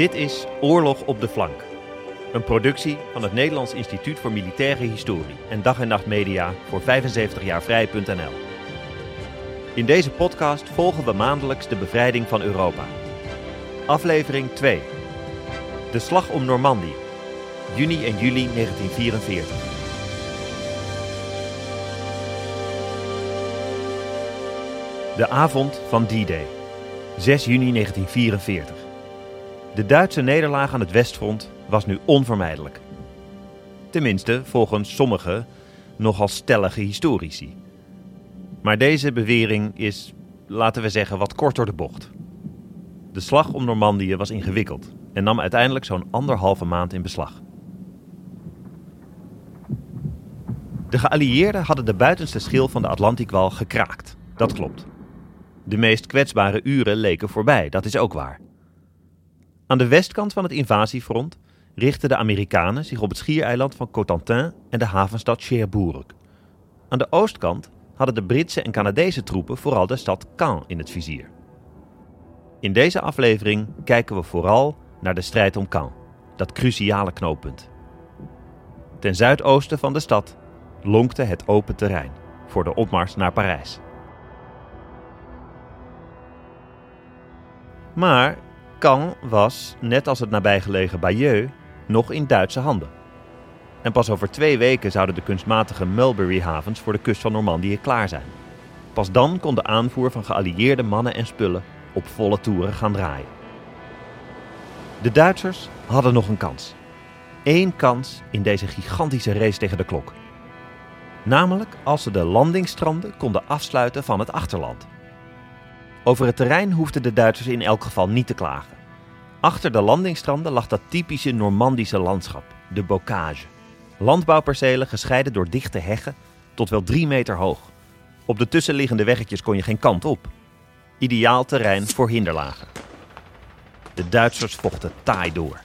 Dit is Oorlog op de Flank. Een productie van het Nederlands Instituut voor Militaire Historie en Dag en Nacht Media voor 75 jaar vrij.nl. In deze podcast volgen we maandelijks de bevrijding van Europa. Aflevering 2. De Slag om Normandië. Juni en juli 1944. De avond van D-Day. 6 juni 1944. De Duitse nederlaag aan het Westfront was nu onvermijdelijk. Tenminste, volgens sommige nogal stellige historici. Maar deze bewering is, laten we zeggen, wat kort door de bocht. De slag om Normandië was ingewikkeld en nam uiteindelijk zo'n anderhalve maand in beslag. De geallieerden hadden de buitenste schil van de Atlantikwal gekraakt. Dat klopt. De meest kwetsbare uren leken voorbij, dat is ook waar. Aan de westkant van het invasiefront richtten de Amerikanen zich op het schiereiland van Cotentin en de havenstad Cherbourg. Aan de oostkant hadden de Britse en Canadese troepen vooral de stad Caen in het vizier. In deze aflevering kijken we vooral naar de strijd om Caen, dat cruciale knooppunt. Ten zuidoosten van de stad lonkte het open terrein voor de opmars naar Parijs. Maar Caen was, net als het nabijgelegen Bayeux, nog in Duitse handen. En pas over twee weken zouden de kunstmatige Mulberry-havens voor de kust van Normandië klaar zijn. Pas dan kon de aanvoer van geallieerde mannen en spullen op volle toeren gaan draaien. De Duitsers hadden nog een kans. Eén kans in deze gigantische race tegen de klok. Namelijk als ze de landingsstranden konden afsluiten van het achterland. Over het terrein hoefden de Duitsers in elk geval niet te klagen. Achter de landingsstranden lag dat typische Normandische landschap, de bocage. Landbouwpercelen gescheiden door dichte heggen tot wel drie meter hoog. Op de tussenliggende weggetjes kon je geen kant op. Ideaal terrein voor hinderlagen. De Duitsers vochten taai door.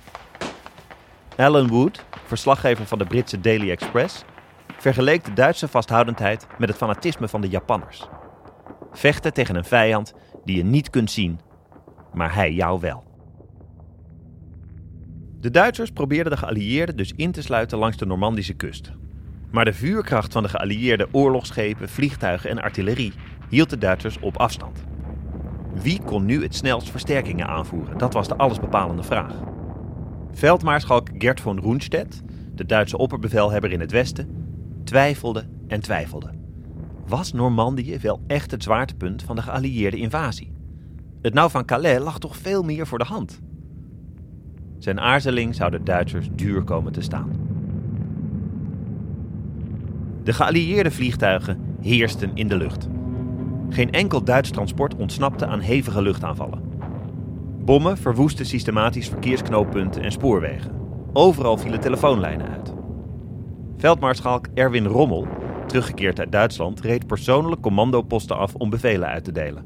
Alan Wood, verslaggever van de Britse Daily Express, vergeleek de Duitse vasthoudendheid met het fanatisme van de Japanners. Vechten tegen een vijand die je niet kunt zien, maar hij jou wel. De Duitsers probeerden de geallieerden dus in te sluiten langs de Normandische kust. Maar de vuurkracht van de geallieerde oorlogsschepen, vliegtuigen en artillerie hield de Duitsers op afstand. Wie kon nu het snelst versterkingen aanvoeren? Dat was de allesbepalende vraag. Veldmaarschalk Gert von Rundstedt, de Duitse opperbevelhebber in het westen, twijfelde en twijfelde. Was Normandië wel echt het zwaartepunt van de geallieerde invasie? Het nou van Calais lag toch veel meer voor de hand? Zijn aarzeling zou de Duitsers duur komen te staan. De geallieerde vliegtuigen heersten in de lucht. Geen enkel Duits transport ontsnapte aan hevige luchtaanvallen. Bommen verwoesten systematisch verkeersknooppunten en spoorwegen. Overal vielen telefoonlijnen uit. Veldmaarschalk Erwin Rommel, teruggekeerd uit Duitsland, reed persoonlijk commandoposten af om bevelen uit te delen.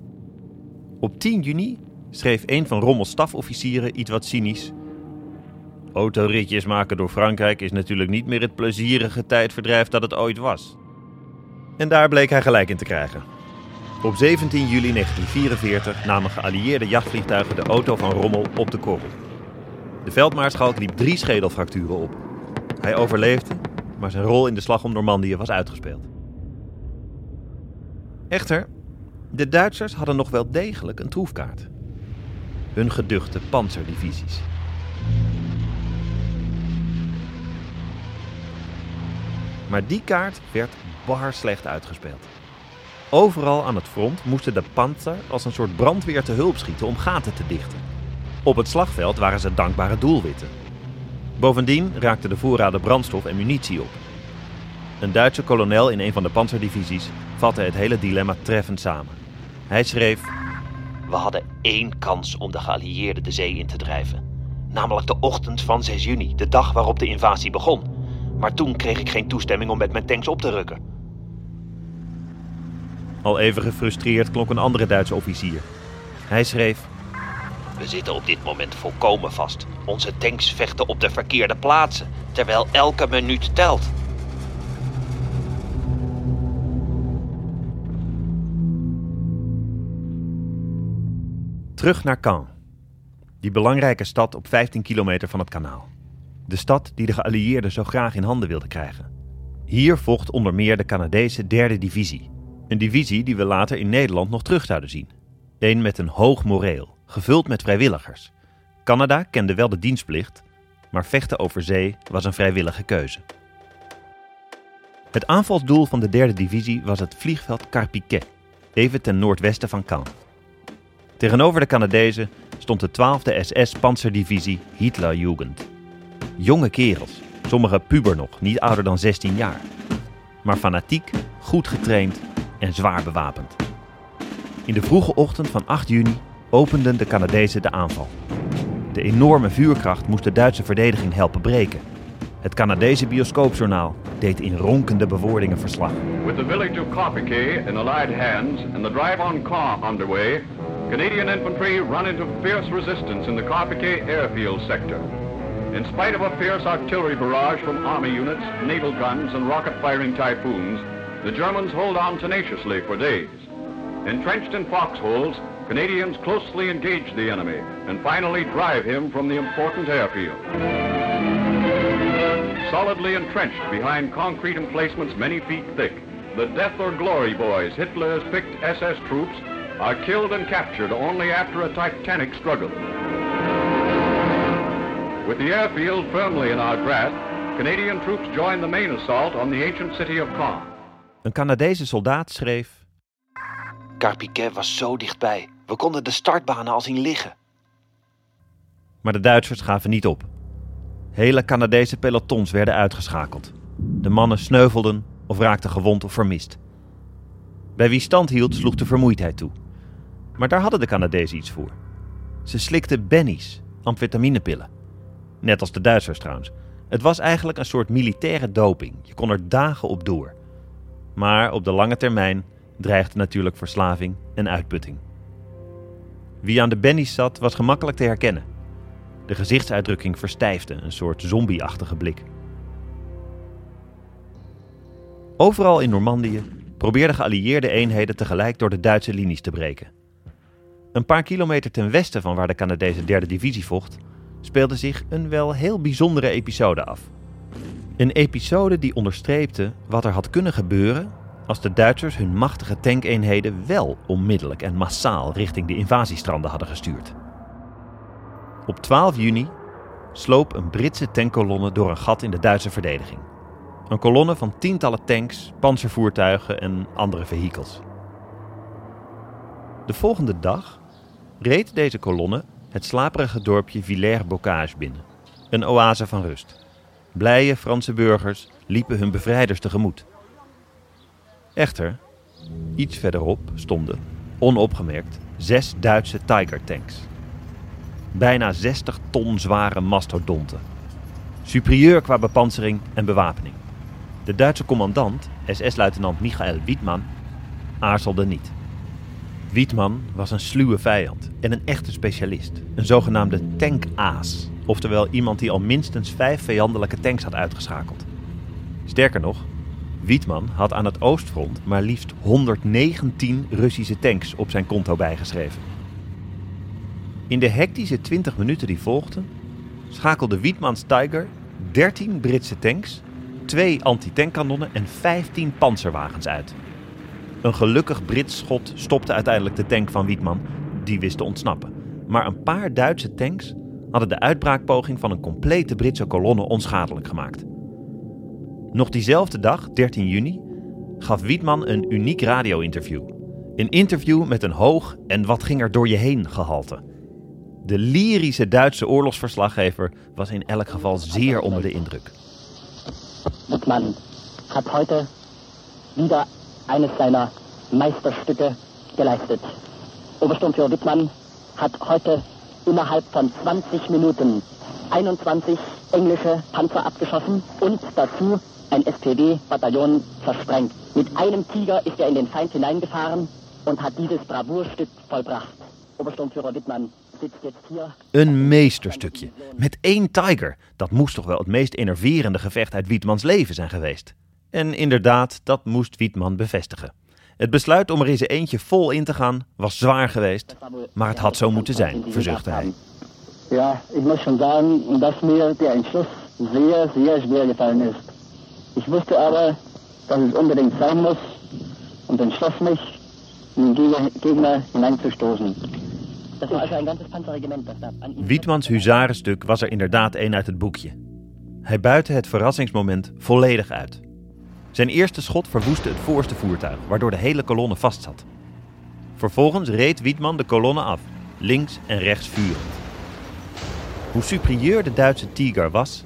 Op 10 juni schreef een van Rommels stafofficieren iets wat cynisch Autoritjes maken door Frankrijk is natuurlijk niet meer het plezierige tijdverdrijf dat het ooit was. En daar bleek hij gelijk in te krijgen. Op 17 juli 1944 namen geallieerde jachtvliegtuigen de auto van Rommel op de korrel. De veldmaarschalk liep drie schedelfracturen op. Hij overleefde, maar zijn rol in de slag om Normandië was uitgespeeld. Echter, de Duitsers hadden nog wel degelijk een troefkaart. Hun geduchte panzerdivisies. Maar die kaart werd bar slecht uitgespeeld. Overal aan het front moesten de panzer als een soort brandweer te hulp schieten om gaten te dichten. Op het slagveld waren ze dankbare doelwitten. Bovendien raakten de voorraden brandstof en munitie op. Een Duitse kolonel in een van de panzerdivisies vatte het hele dilemma treffend samen. Hij schreef: We hadden één kans om de geallieerden de zee in te drijven. Namelijk de ochtend van 6 juni, de dag waarop de invasie begon. Maar toen kreeg ik geen toestemming om met mijn tanks op te rukken. Al even gefrustreerd klonk een andere Duitse officier. Hij schreef: We zitten op dit moment volkomen vast. Onze tanks vechten op de verkeerde plaatsen, terwijl elke minuut telt. Terug naar Caen. Die belangrijke stad op 15 kilometer van het kanaal. De stad die de geallieerden zo graag in handen wilden krijgen. Hier vocht onder meer de Canadese derde divisie. Een divisie die we later in Nederland nog terug zouden zien. Een met een hoog moreel, gevuld met vrijwilligers. Canada kende wel de dienstplicht, maar vechten over zee was een vrijwillige keuze. Het aanvalsdoel van de derde divisie was het vliegveld Carpiquet, even ten noordwesten van Caen. Tegenover de Canadezen stond de 12e SS-panzerdivisie Hitlerjugend. Jonge kerels, sommige puber nog, niet ouder dan 16 jaar. Maar fanatiek, goed getraind en zwaar bewapend. In de vroege ochtend van 8 juni openden de Canadezen de aanval. De enorme vuurkracht moest de Duitse verdediging helpen breken. Het Canadese bioscoopjournaal deed in ronkende bewoordingen verslag. With the village of Carpiquet in Allied hands and the drive on Caen underway, Canadian infantry run into fierce resistance in the Carpiquet airfield sector. In spite of a fierce artillery barrage from army units, naval guns, and rocket-firing typhoons, the Germans hold on tenaciously for days. Entrenched in foxholes, Canadians closely engage the enemy and finally drive him from the important airfield. Solidly entrenched behind concrete emplacements many feet thick, the death or glory boys, Hitler's picked SS troops, are killed and captured only after a titanic struggle. With the airfield firmly in our grasp, Canadian troops join the main assault on the ancient city of Caen. Een Canadese soldaat schreef: Carpiquet was zo dichtbij. We konden de startbanen al zien liggen. Maar de Duitsers gaven niet op. Hele Canadese pelotons werden uitgeschakeld. De mannen sneuvelden of raakten gewond of vermist. Bij wie stand hield sloeg de vermoeidheid toe. Maar daar hadden de Canadezen iets voor. Ze slikten bennies, amfetaminepillen. Net als de Duitsers trouwens. Het was eigenlijk een soort militaire doping. Je kon er dagen op door. Maar op de lange termijn dreigde natuurlijk verslaving en uitputting. Wie aan de bennies zat, was gemakkelijk te herkennen. De gezichtsuitdrukking verstijfde, een soort zombieachtige blik. Overal in Normandië probeerden geallieerde eenheden tegelijk door de Duitse linies te breken. Een paar kilometer ten westen van waar de Canadese derde divisie vocht, speelde zich een wel heel bijzondere episode af. Een episode die onderstreepte wat er had kunnen gebeuren als de Duitsers hun machtige tankeenheden wel onmiddellijk en massaal richting de invasiestranden hadden gestuurd. Op 12 juni sloop een Britse tankkolonne door een gat in de Duitse verdediging. Een kolonne van tientallen tanks, panzervoertuigen en andere vehikels. De volgende dag reed deze kolonne het slaperige dorpje Villers-Bocage binnen. Een oase van rust. Blije Franse burgers liepen hun bevrijders tegemoet. Echter, iets verderop stonden, onopgemerkt, zes Duitse Tiger-tanks. Bijna 60 ton zware mastodonten. Superieur qua bepansering en bewapening. De Duitse commandant, SS-luitenant Michael Wittmann, aarzelde niet. Wietman was een sluwe vijand en een echte specialist. Een zogenaamde tankaas. Oftewel iemand die al minstens vijf vijandelijke tanks had uitgeschakeld. Sterker nog, Wietman had aan het oostfront maar liefst 119 Russische tanks op zijn konto bijgeschreven. In de hectische 20 minuten die volgden, schakelde Wietmans Tiger 13 Britse tanks, twee anti-tankkanonnen en 15 panzerwagens uit. Een gelukkig Brits schot stopte uiteindelijk de tank van Wietman, die wist te ontsnappen. Maar een paar Duitse tanks hadden de uitbraakpoging van een complete Britse kolonne onschadelijk gemaakt. Nog diezelfde dag, 13 juni, gaf Wietman een uniek radio-interview. Een interview met een hoog en wat ging er door je heen gehalte. De lyrische Duitse oorlogsverslaggever was in elk geval zeer onder de indruk. Wittmann hat heute wieder eines seiner Meisterstücke geleistet. Obersturmführer Wittmann hat heute innerhalb von 20 Minuten 21 englische Panzer abgeschossen und dazu ein SPD-Bataillon versprengt. Mit einem Tiger ist er in den Feind hineingefahren und hat dieses Bravourstück vollbracht. Obersturmführer Wittmann sitzt jetzt hier. Een meesterstukje. Met één Tiger. Dat moest toch wel het meest enerverende gevecht uit Wietmans leven zijn geweest. En inderdaad, dat moest Wietman bevestigen. Het besluit om er zijn eentje vol in te gaan was zwaar geweest, maar het had zo moeten zijn, verzuchtte hij. Ja, ich muss schon sagen, dass mir der Entschluss sehr, sehr schwer gefallen ist. Ich wusste aber, dass es unbedingt sein muss und entschloss mich, in den Gegner hineinzustoßen. Das war also ein ganzes Panzerregiment. Wietmans huzarenstuk was er inderdaad een uit het boekje. Hij buitte het verrassingsmoment volledig uit. Zijn eerste schot verwoestte het voorste voertuig, waardoor de hele kolonne vastzat. Vervolgens reed Wietman de kolonne af, links en rechts vurend. Hoe superieur de Duitse Tiger was,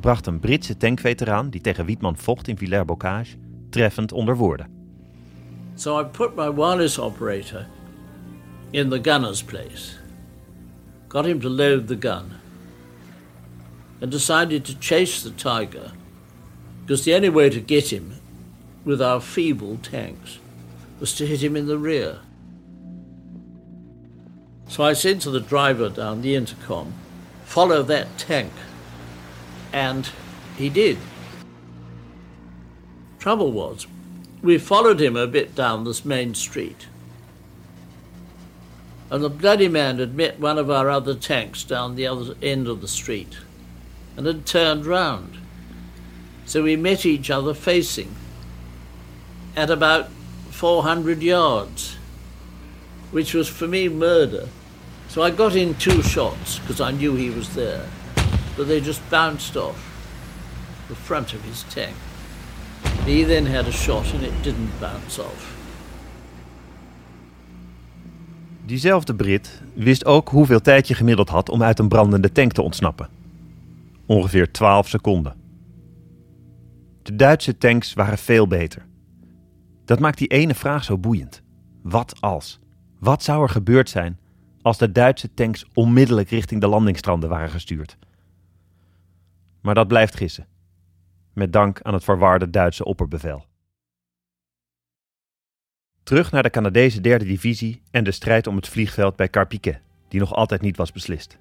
bracht een Britse tankveteraan die tegen Wietman vocht in Villers-Bocage treffend onder woorden. So I put my wireless operator in the gunner's place, got him to load the gun, and decided to chase the tiger because the only way to get him with our feeble tanks was to hit him in the rear. So I said to the driver down the intercom, follow that tank. And he did. Trouble was, we followed him a bit down this main street. And the bloody man had met one of our other tanks down the other end of the street and had turned round. So we met each other facing at about 400 yards, which was for me murder. So I got in two shots because I knew he was there, but they just bounced off the front of his tank. He then had a shot and it didn't bounce off. Diezelfde Brit wist ook hoeveel tijd je gemiddeld had om uit een brandende tank te ontsnappen. Ongeveer 12 seconden. De Duitse tanks waren veel beter. Dat maakt die ene vraag zo boeiend. Wat als? Wat zou er gebeurd zijn als de Duitse tanks onmiddellijk richting de landingsstranden waren gestuurd? Maar dat blijft gissen. Met dank aan het verwarde Duitse opperbevel. Terug naar de Canadese derde divisie en de strijd om het vliegveld bij Carpiquet, die nog altijd niet was beslist.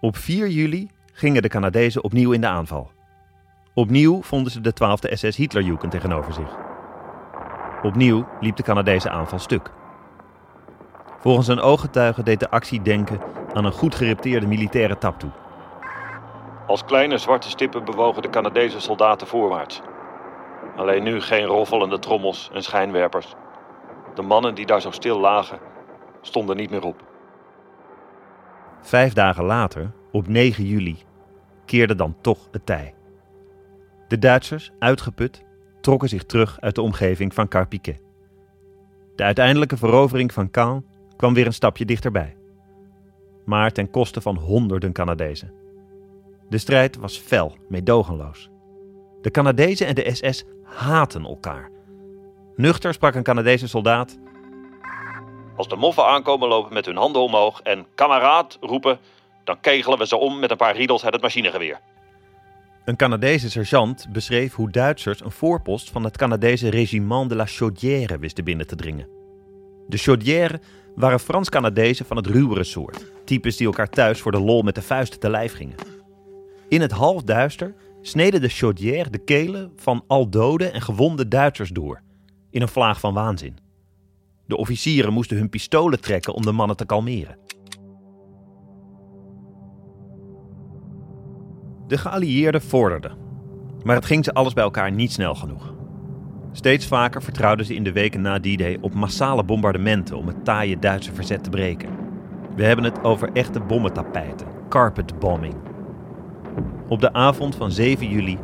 Op 4 juli gingen de Canadezen opnieuw in de aanval. Opnieuw vonden ze de 12e SS Hitlerjugend tegenover zich. Opnieuw liep de Canadese aanval stuk. Volgens een ooggetuige deed de actie denken aan een goed gerepteerde militaire tap toe. Als kleine zwarte stippen bewogen de Canadese soldaten voorwaarts. Alleen nu geen roffelende trommels en schijnwerpers. De mannen die daar zo stil lagen, stonden niet meer op. Vijf dagen later, op 9 juli, keerde dan toch het tij. De Duitsers, uitgeput, trokken zich terug uit de omgeving van Carpiquet. De uiteindelijke verovering van Caen kwam weer een stapje dichterbij. Maar ten koste van honderden Canadezen. De strijd was fel, meedogenloos. De Canadezen en de SS haten elkaar. Nuchter sprak een Canadese soldaat. Als de moffen aankomen lopen met hun handen omhoog en kameraad roepen, dan kegelen we ze om met een paar riedels uit het machinegeweer. Een Canadese sergeant beschreef hoe Duitsers een voorpost van het Canadese Régiment de la Chaudière wisten binnen te dringen. De Chaudière waren Frans-Canadezen van het ruwere soort, types die elkaar thuis voor de lol met de vuisten te lijf gingen. In het halfduister sneden de Chaudière de kelen van al dode en gewonde Duitsers door, in een vlaag van waanzin. De officieren moesten hun pistolen trekken om de mannen te kalmeren. De geallieerden vorderden, maar het ging ze alles bij elkaar niet snel genoeg. Steeds vaker vertrouwden ze in de weken na D-Day op massale bombardementen om het taaie Duitse verzet te breken. We hebben het over echte bommentapijten, carpet bombing. Op de avond van 7 juli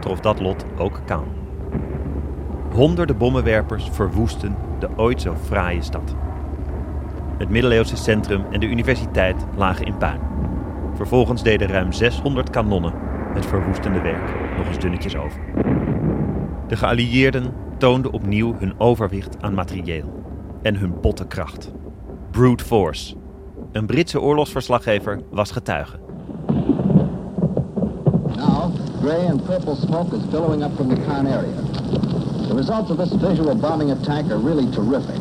trof dat lot ook Kaan. Honderden bommenwerpers verwoesten de ooit zo fraaie stad. Het middeleeuwse centrum en de universiteit lagen in puin. Vervolgens deden ruim 600 kanonnen het verwoestende werk nog eens dunnetjes over. De geallieerden toonden opnieuw hun overwicht aan materieel en hun botte kracht. Brute force. Een Britse oorlogsverslaggever was getuige. Now, gray and purple smoke is billowing up from the Khan area. The results of this visual bombing attack are really terrific.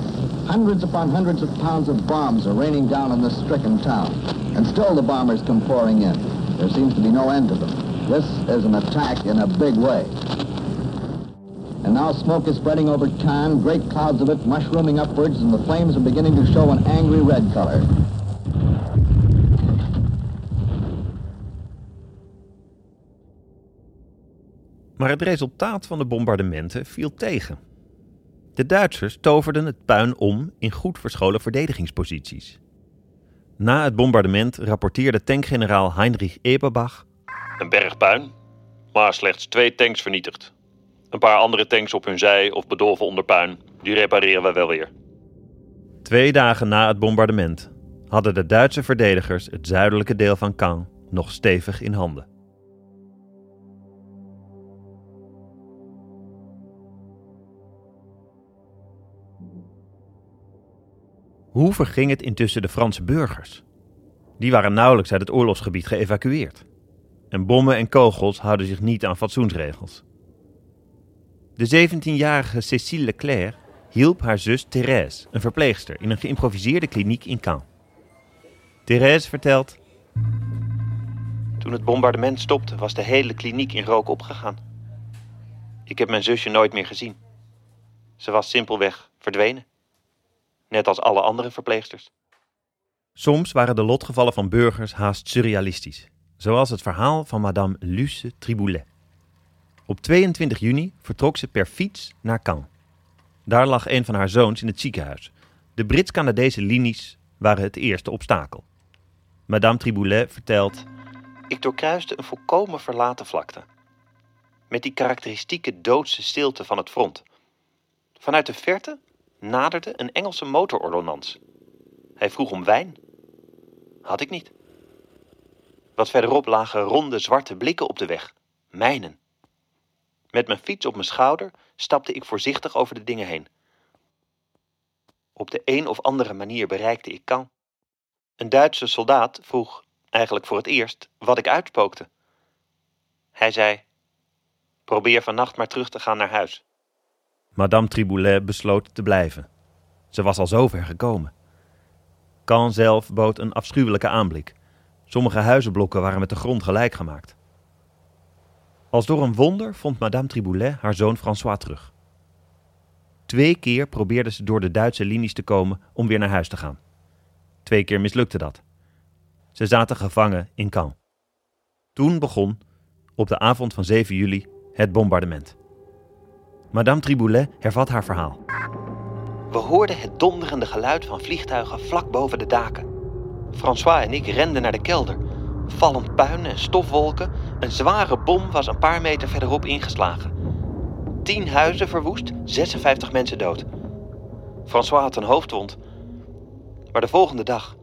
Hundreds upon hundreds of pounds of bombs are raining down on this stricken town. And still the bombers come pouring in. There seems to be no end to them. This is an attack in a big way. And now smoke is spreading over town, great clouds of it mushrooming upwards, and the flames are beginning to show an angry red color. Maar het resultaat van de bombardementen viel tegen. De Duitsers toverden het puin om in goed verscholen verdedigingsposities. Na het bombardement rapporteerde tankgeneraal Heinrich Eberbach: Een berg puin, maar slechts twee tanks vernietigd. Een paar andere tanks op hun zij of bedolven onder puin, die repareren we wel weer. Twee dagen na het bombardement hadden de Duitse verdedigers het zuidelijke deel van Caen nog stevig in handen. Hoe verging het intussen de Franse burgers? Die waren nauwelijks uit het oorlogsgebied geëvacueerd. En bommen en kogels houden zich niet aan fatsoensregels. De 17-jarige Cécile Leclerc hielp haar zus Thérèse, een verpleegster, in een geïmproviseerde kliniek in Caen. Thérèse vertelt: Toen het bombardement stopte, was de hele kliniek in rook opgegaan. Ik heb mijn zusje nooit meer gezien. Ze was simpelweg verdwenen. Net als alle andere verpleegsters. Soms waren de lotgevallen van burgers haast surrealistisch, zoals het verhaal van Madame Luce Triboulet. Op 22 juni vertrok ze per fiets naar Caen. Daar lag een van haar zoons in het ziekenhuis. De Brits-Canadese linies waren het eerste obstakel. Madame Triboulet vertelt: Ik doorkruiste een volkomen verlaten vlakte. Met die karakteristieke doodse stilte van het front. Vanuit de verte naderde een Engelse motorordonnans. Hij vroeg om wijn. Had ik niet. Wat verderop lagen ronde zwarte blikken op de weg. Mijnen. Met mijn fiets op mijn schouder stapte ik voorzichtig over de dingen heen. Op de een of andere manier bereikte ik Caen. Een Duitse soldaat vroeg, eigenlijk voor het eerst, wat ik uitspookte. Hij zei: Probeer vannacht maar terug te gaan naar huis. Madame Triboulet besloot te blijven. Ze was al zover gekomen. Caen zelf bood een afschuwelijke aanblik. Sommige huizenblokken waren met de grond gelijk gemaakt. Als door een wonder vond Madame Triboulet haar zoon François terug. Twee keer probeerde ze door de Duitse linies te komen om weer naar huis te gaan. Twee keer mislukte dat. Ze zaten gevangen in Caen. Toen begon, op de avond van 7 juli, het bombardement. Madame Triboulet hervat haar verhaal. We hoorden het donderende geluid van vliegtuigen vlak boven de daken. François en ik renden naar de kelder. Vallend puin en stofwolken. Een zware bom was een paar meter verderop ingeslagen. Tien huizen verwoest, 56 mensen dood. François had een hoofdwond. Maar de volgende dag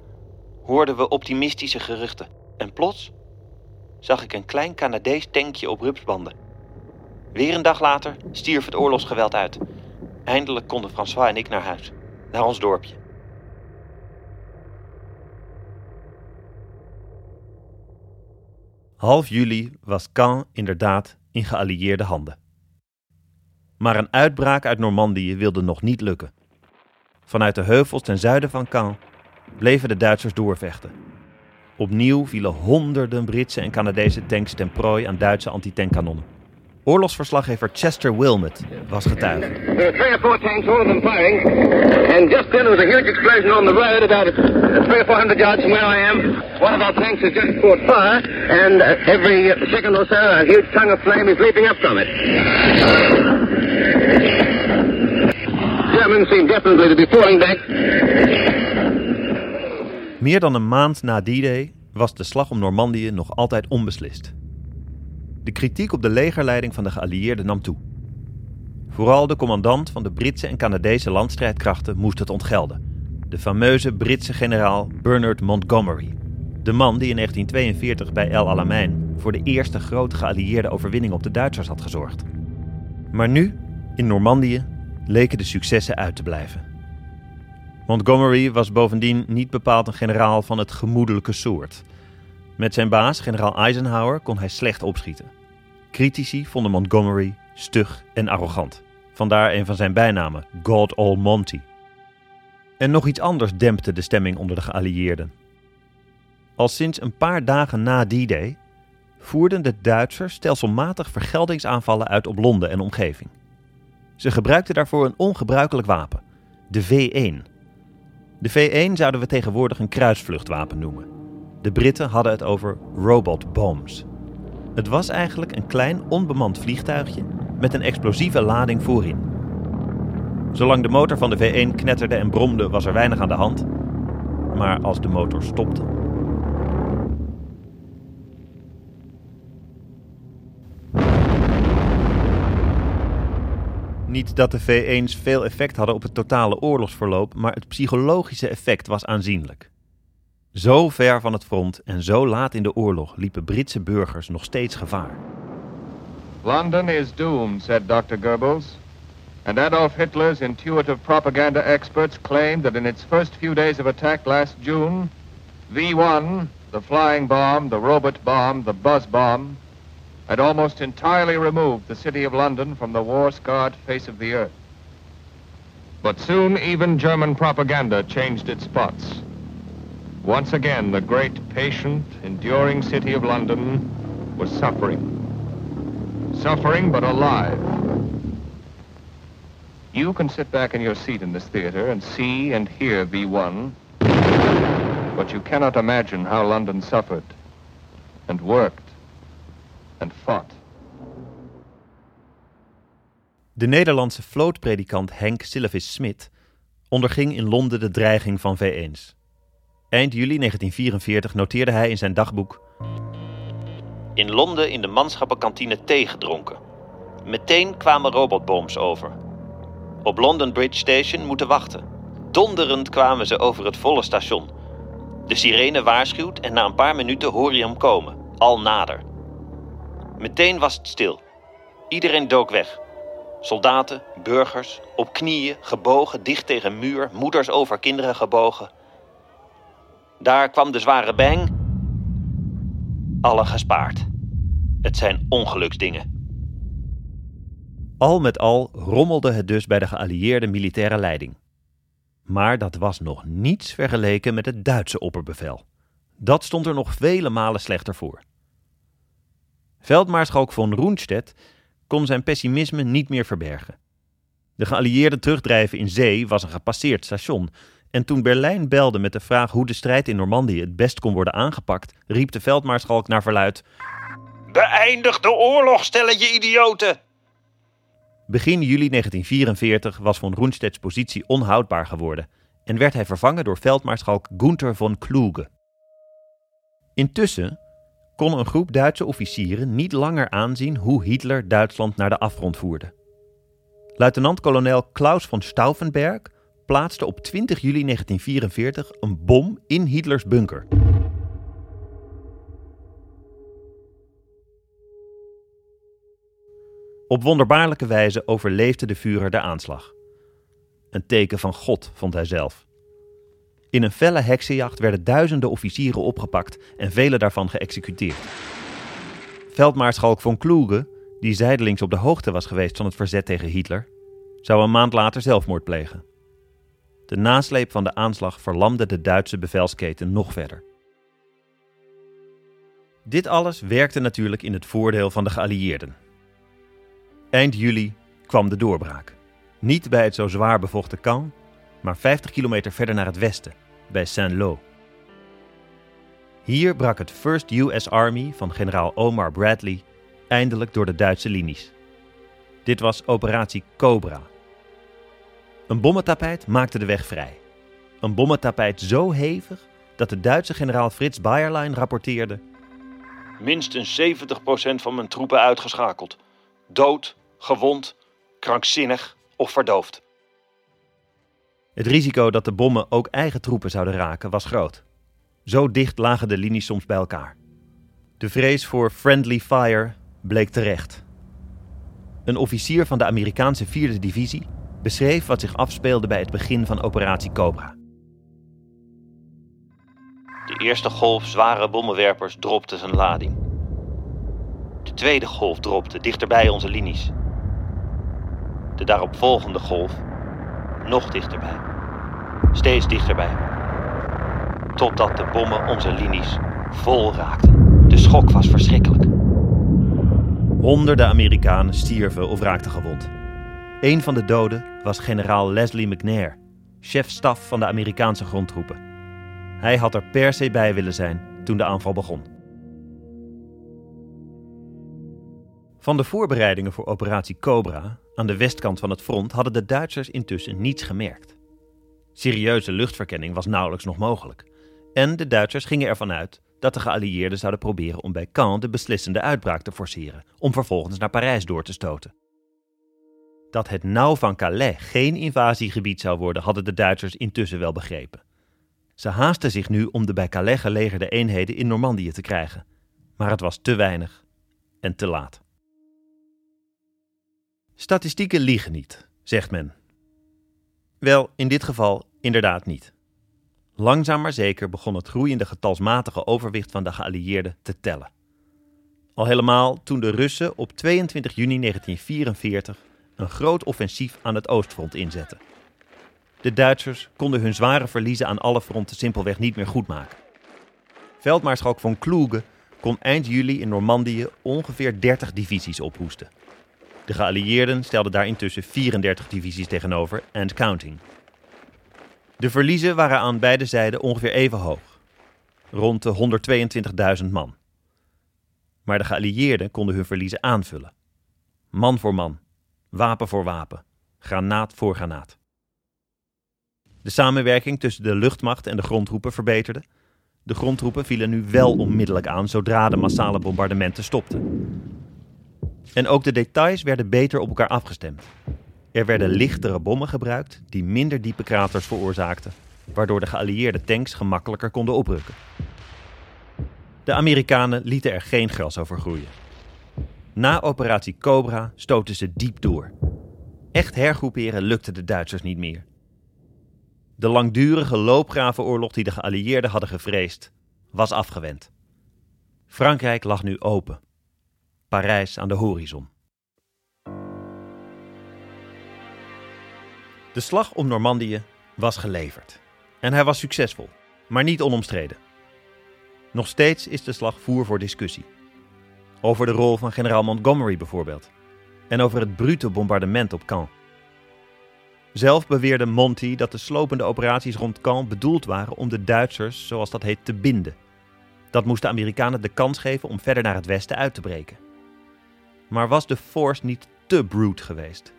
hoorden we optimistische geruchten. En plots zag ik een klein Canadees tankje op rupsbanden. Weer een dag later stierf het oorlogsgeweld uit. Eindelijk konden François en ik naar huis, naar ons dorpje. Half juli was Caen inderdaad in geallieerde handen. Maar een uitbraak uit Normandië wilde nog niet lukken. Vanuit de heuvels ten zuiden van Caen bleven de Duitsers doorvechten. Opnieuw vielen honderden Britse en Canadese tanks ten prooi aan Duitse antitankanonnen. Oorlogsverslaggever Chester Wilmot was getuige. There were three or four tanks, all of them firing, and just then there was a huge explosion on the road about three or four hundred yards from where I am. One of our tanks has just caught fire, and uh, every second or so a huge tongue of flame is leaping up from it. Germans seem definitely to be falling back. Meer dan een maand na D-Day was de slag om Normandië nog altijd onbeslist. De kritiek op de legerleiding van de geallieerden nam toe. Vooral de commandant van de Britse en Canadese landstrijdkrachten moest het ontgelden. De fameuze Britse generaal Bernard Montgomery. De man die in 1942 bij El Alamein voor de eerste grote geallieerde overwinning op de Duitsers had gezorgd. Maar nu, in Normandië, leken de successen uit te blijven. Montgomery was bovendien niet bepaald een generaal van het gemoedelijke soort. Met zijn baas, generaal Eisenhower, kon hij slecht opschieten. Critici vonden Montgomery stug en arrogant. Vandaar een van zijn bijnamen, God Almighty. En nog iets anders dempte de stemming onder de geallieerden. Al sinds een paar dagen na D-Day voerden de Duitsers stelselmatig vergeldingsaanvallen uit op Londen en omgeving. Ze gebruikten daarvoor een ongebruikelijk wapen, de V1. De V1 zouden we tegenwoordig een kruisvluchtwapen noemen. De Britten hadden het over robot bombs. Het was eigenlijk een klein onbemand vliegtuigje met een explosieve lading voorin. Zolang de motor van de V1 knetterde en bromde, was er weinig aan de hand. Maar als de motor stopte. Niet dat de V1's veel effect hadden op het totale oorlogsverloop, maar het psychologische effect was aanzienlijk. Zo ver van het front en zo laat in de oorlog liepen Britse burgers nog steeds gevaar. London is doomed, said Dr. Goebbels. And Adolf Hitler's intuitive propaganda experts claimed that in its first few days of attack last June, V1, the flying bomb, the robot bomb, the buzz bomb, had almost entirely removed the city of London from the war-scarred face of the earth. But soon even German propaganda changed its spots. Once again, the great, patient, enduring city of London was suffering. Suffering, but alive. You can sit back in your seat in this theater and see and hear V1, but you cannot imagine how London suffered and worked and fought. De Nederlandse vlootpredikant Henk Sylvis Smit onderging in Londen de dreiging van V1's. Eind juli 1944 noteerde hij in zijn dagboek: In Londen in de manschappenkantine thee gedronken. Meteen kwamen robotbombs over. Op London Bridge Station moeten wachten. Donderend kwamen ze over het volle station. De sirene waarschuwt en na een paar minuten hoor je hem komen, al nader. Meteen was het stil. Iedereen dook weg. Soldaten, burgers, op knieën, gebogen, dicht tegen muur, moeders over kinderen gebogen. Daar kwam de zware bang. Alle gespaard. Het zijn ongeluksdingen. Al met al rommelde het dus bij de geallieerde militaire leiding. Maar dat was nog niets vergeleken met het Duitse opperbevel. Dat stond er nog vele malen slechter voor. Veldmaarschalk von Roenstedt kon zijn pessimisme niet meer verbergen. De geallieerden terugdrijven in zee was een gepasseerd station. En toen Berlijn belde met de vraag hoe de strijd in Normandië het best kon worden aangepakt, riep de veldmaarschalk naar verluid: Beëindig de oorlog, stelletje idioten! Begin juli 1944 was von Roenstedts positie onhoudbaar geworden en werd hij vervangen door veldmaarschalk Gunther von Kluge. Intussen kon een groep Duitse officieren niet langer aanzien hoe Hitler Duitsland naar de afgrond voerde. Luitenant-kolonel Klaus von Stauffenberg plaatste op 20 juli 1944 een bom in Hitlers bunker. Op wonderbaarlijke wijze overleefde de Führer de aanslag. Een teken van God, vond hij zelf. In een felle heksenjacht werden duizenden officieren opgepakt en vele daarvan geëxecuteerd. Veldmaarschalk von Kluge, die zijdelings op de hoogte was geweest van het verzet tegen Hitler, zou een maand later zelfmoord plegen. De nasleep van de aanslag verlamde de Duitse bevelsketen nog verder. Dit alles werkte natuurlijk in het voordeel van de geallieerden. Eind juli kwam de doorbraak. Niet bij het zo zwaar bevochten Caen, maar 50 kilometer verder naar het westen, bij Saint-Lô. Hier brak het First US Army van generaal Omar Bradley eindelijk door de Duitse linies. Dit was operatie Cobra. Een bommentapijt maakte de weg vrij. Een bommentapijt zo hevig dat de Duitse generaal Frits Bayerlein rapporteerde: Minstens 70% van mijn troepen uitgeschakeld. Dood, gewond, krankzinnig of verdoofd. Het risico dat de bommen ook eigen troepen zouden raken was groot. Zo dicht lagen de linies soms bij elkaar. De vrees voor friendly fire bleek terecht. Een officier van de Amerikaanse 4e divisie beschreef wat zich afspeelde bij het begin van operatie Cobra. De eerste golf zware bommenwerpers dropte zijn lading. De tweede golf dropte dichterbij onze linies. De daaropvolgende golf nog dichterbij. Steeds dichterbij. Totdat de bommen onze linies vol raakten. De schok was verschrikkelijk. Honderden Amerikanen stierven of raakten gewond. Een van de doden was generaal Leslie McNair, chef-staf van de Amerikaanse grondtroepen. Hij had er per se bij willen zijn toen de aanval begon. Van de voorbereidingen voor operatie Cobra aan de westkant van het front hadden de Duitsers intussen niets gemerkt. Serieuze luchtverkenning was nauwelijks nog mogelijk. En de Duitsers gingen ervan uit dat de geallieerden zouden proberen om bij Caen de beslissende uitbraak te forceren, om vervolgens naar Parijs door te stoten. Dat het nauw van Calais geen invasiegebied zou worden, hadden de Duitsers intussen wel begrepen. Ze haasten zich nu om de bij Calais gelegerde eenheden in Normandië te krijgen, maar het was te weinig en te laat. Statistieken liegen niet, zegt men. Wel, in dit geval inderdaad niet. Langzaam maar zeker begon het groeiende getalsmatige overwicht van de geallieerden te tellen. Al helemaal toen de Russen op 22 juni 1944 een groot offensief aan het oostfront inzetten. De Duitsers konden hun zware verliezen aan alle fronten simpelweg niet meer goedmaken. Veldmaarschalk von Kluge kon eind juli in Normandië ongeveer 30 divisies ophoesten. De geallieerden stelden daar intussen 34 divisies tegenover and counting. De verliezen waren aan beide zijden ongeveer even hoog, rond de 122.000 man. Maar de geallieerden konden hun verliezen aanvullen. Man voor man, wapen voor wapen, granaat voor granaat. De samenwerking tussen de luchtmacht en de grondtroepen verbeterde. De grondtroepen vielen nu wel onmiddellijk aan zodra de massale bombardementen stopten. En ook de details werden beter op elkaar afgestemd. Er werden lichtere bommen gebruikt die minder diepe kraters veroorzaakten, waardoor de geallieerde tanks gemakkelijker konden oprukken. De Amerikanen lieten er geen gras over groeien. Na operatie Cobra stoten ze diep door. Echt hergroeperen lukte de Duitsers niet meer. De langdurige loopgravenoorlog die de geallieerden hadden gevreesd, was afgewend. Frankrijk lag nu open. Parijs aan de horizon. De slag om Normandië was geleverd. En hij was succesvol, maar niet onomstreden. Nog steeds is de slag voer voor discussie. Over de rol van generaal Montgomery bijvoorbeeld. En over het brute bombardement op Caen. Zelf beweerde Monty dat de slopende operaties rond Caen bedoeld waren om de Duitsers, zoals dat heet, te binden. Dat moest de Amerikanen de kans geven om verder naar het westen uit te breken. Maar was de force niet te brute geweest?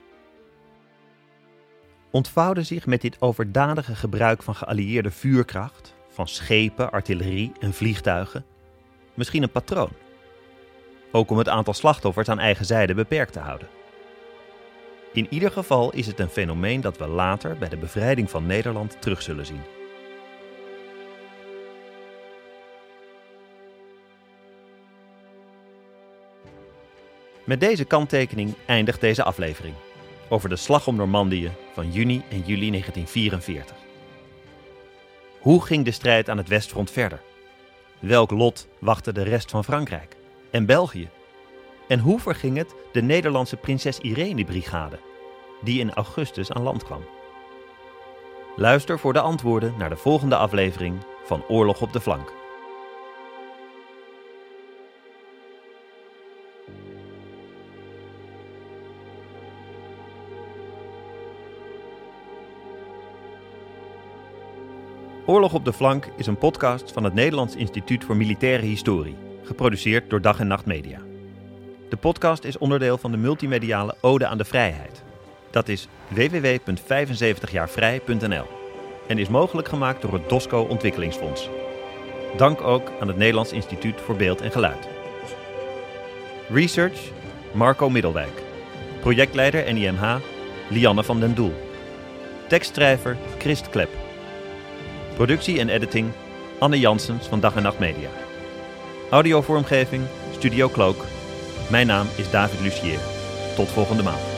Ontvouwde zich met dit overdadige gebruik van geallieerde vuurkracht, van schepen, artillerie en vliegtuigen, misschien een patroon? Ook om het aantal slachtoffers aan eigen zijde beperkt te houden. In ieder geval is het een fenomeen dat we later bij de bevrijding van Nederland terug zullen zien. Met deze kanttekening eindigt deze aflevering over de Slag om Normandië van juni en juli 1944. Hoe ging de strijd aan het Westfront verder? Welk lot wachtte de rest van Frankrijk en België? En hoe verging het de Nederlandse Prinses Irene-brigade, die in augustus aan land kwam? Luister voor de antwoorden naar de volgende aflevering van Oorlog op de Flank. Oorlog op de Flank is een podcast van het Nederlands Instituut voor Militaire Historie, geproduceerd door Dag en Nacht Media. De podcast is onderdeel van de multimediale Ode aan de Vrijheid. Dat is www.75jaarvrij.nl en is mogelijk gemaakt door het DOSCO Ontwikkelingsfonds. Dank ook aan het Nederlands Instituut voor Beeld en Geluid. Research Marco Middelwijk. Projectleider NIMH Lianne van den Doel. Tekstschrijver Christ Klep. Productie en editing Anne Janssens van Dag en Nacht Media. Audiovormgeving Studio Cloak. Mijn naam is David Lucier. Tot volgende maand.